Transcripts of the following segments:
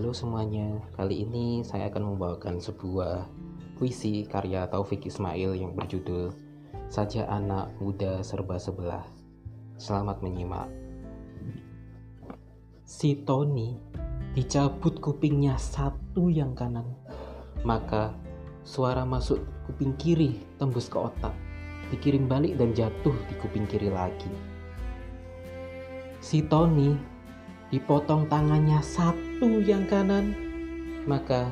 Halo semuanya, kali ini saya akan membawakan sebuah puisi karya Taufik Ismail yang berjudul Saja Anak Muda Serba Sebelah. Selamat menyimak. Si Tony dicabut kupingnya satu yang kanan, maka suara masuk kuping kiri tembus ke otak, dikirim balik dan jatuh di kuping kiri lagi. Si Tony dipotong tangannya satu yang kanan, maka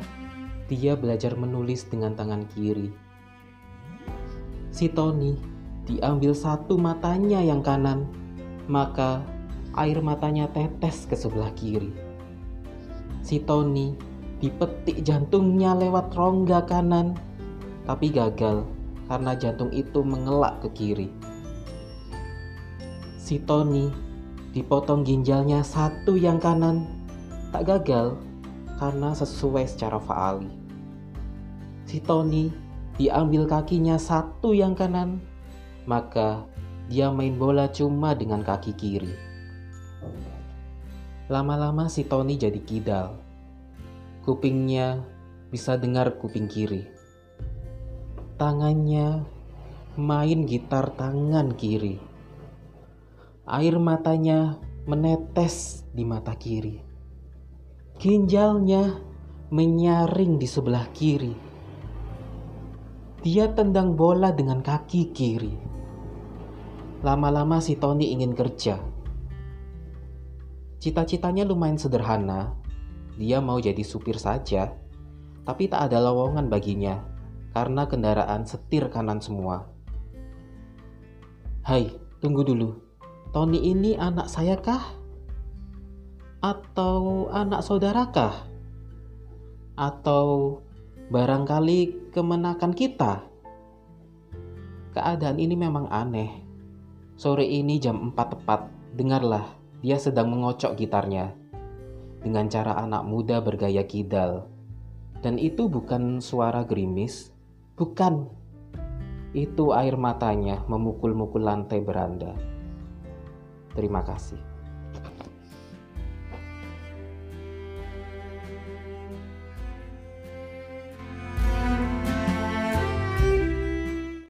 dia belajar menulis dengan tangan kiri. Si Tony diambil satu matanya yang kanan, maka air matanya tetes ke sebelah kiri. Si Tony dipetik jantungnya lewat rongga kanan, tapi gagal karena jantung itu mengelak ke kiri. Si Tony dipotong ginjalnya satu yang kanan, tak gagal karena sesuai secara faali. Si Tony diambil kakinya satu yang kanan, maka dia main bola cuma dengan kaki kiri. Lama-lama si Tony jadi kidal. Kupingnya bisa dengar kuping kiri. Tangannya main gitar tangan kiri Air matanya menetes di mata kiri. Ginjalnya menyaring di sebelah kiri. Dia tendang bola dengan kaki kiri. Lama-lama si Tony ingin kerja. Cita-citanya lumayan sederhana. Dia mau jadi supir saja, tapi tak ada lowongan baginya karena kendaraan setir kanan semua. Hai, tunggu dulu. Tony ini anak saya kah? Atau anak saudara kah? Atau barangkali kemenakan kita? Keadaan ini memang aneh. Sore ini jam 4 tepat, dengarlah, dia sedang mengocok gitarnya. Dengan cara anak muda bergaya kidal. Dan itu bukan suara gerimis, bukan. Itu air matanya memukul-mukul lantai beranda. Terima kasih.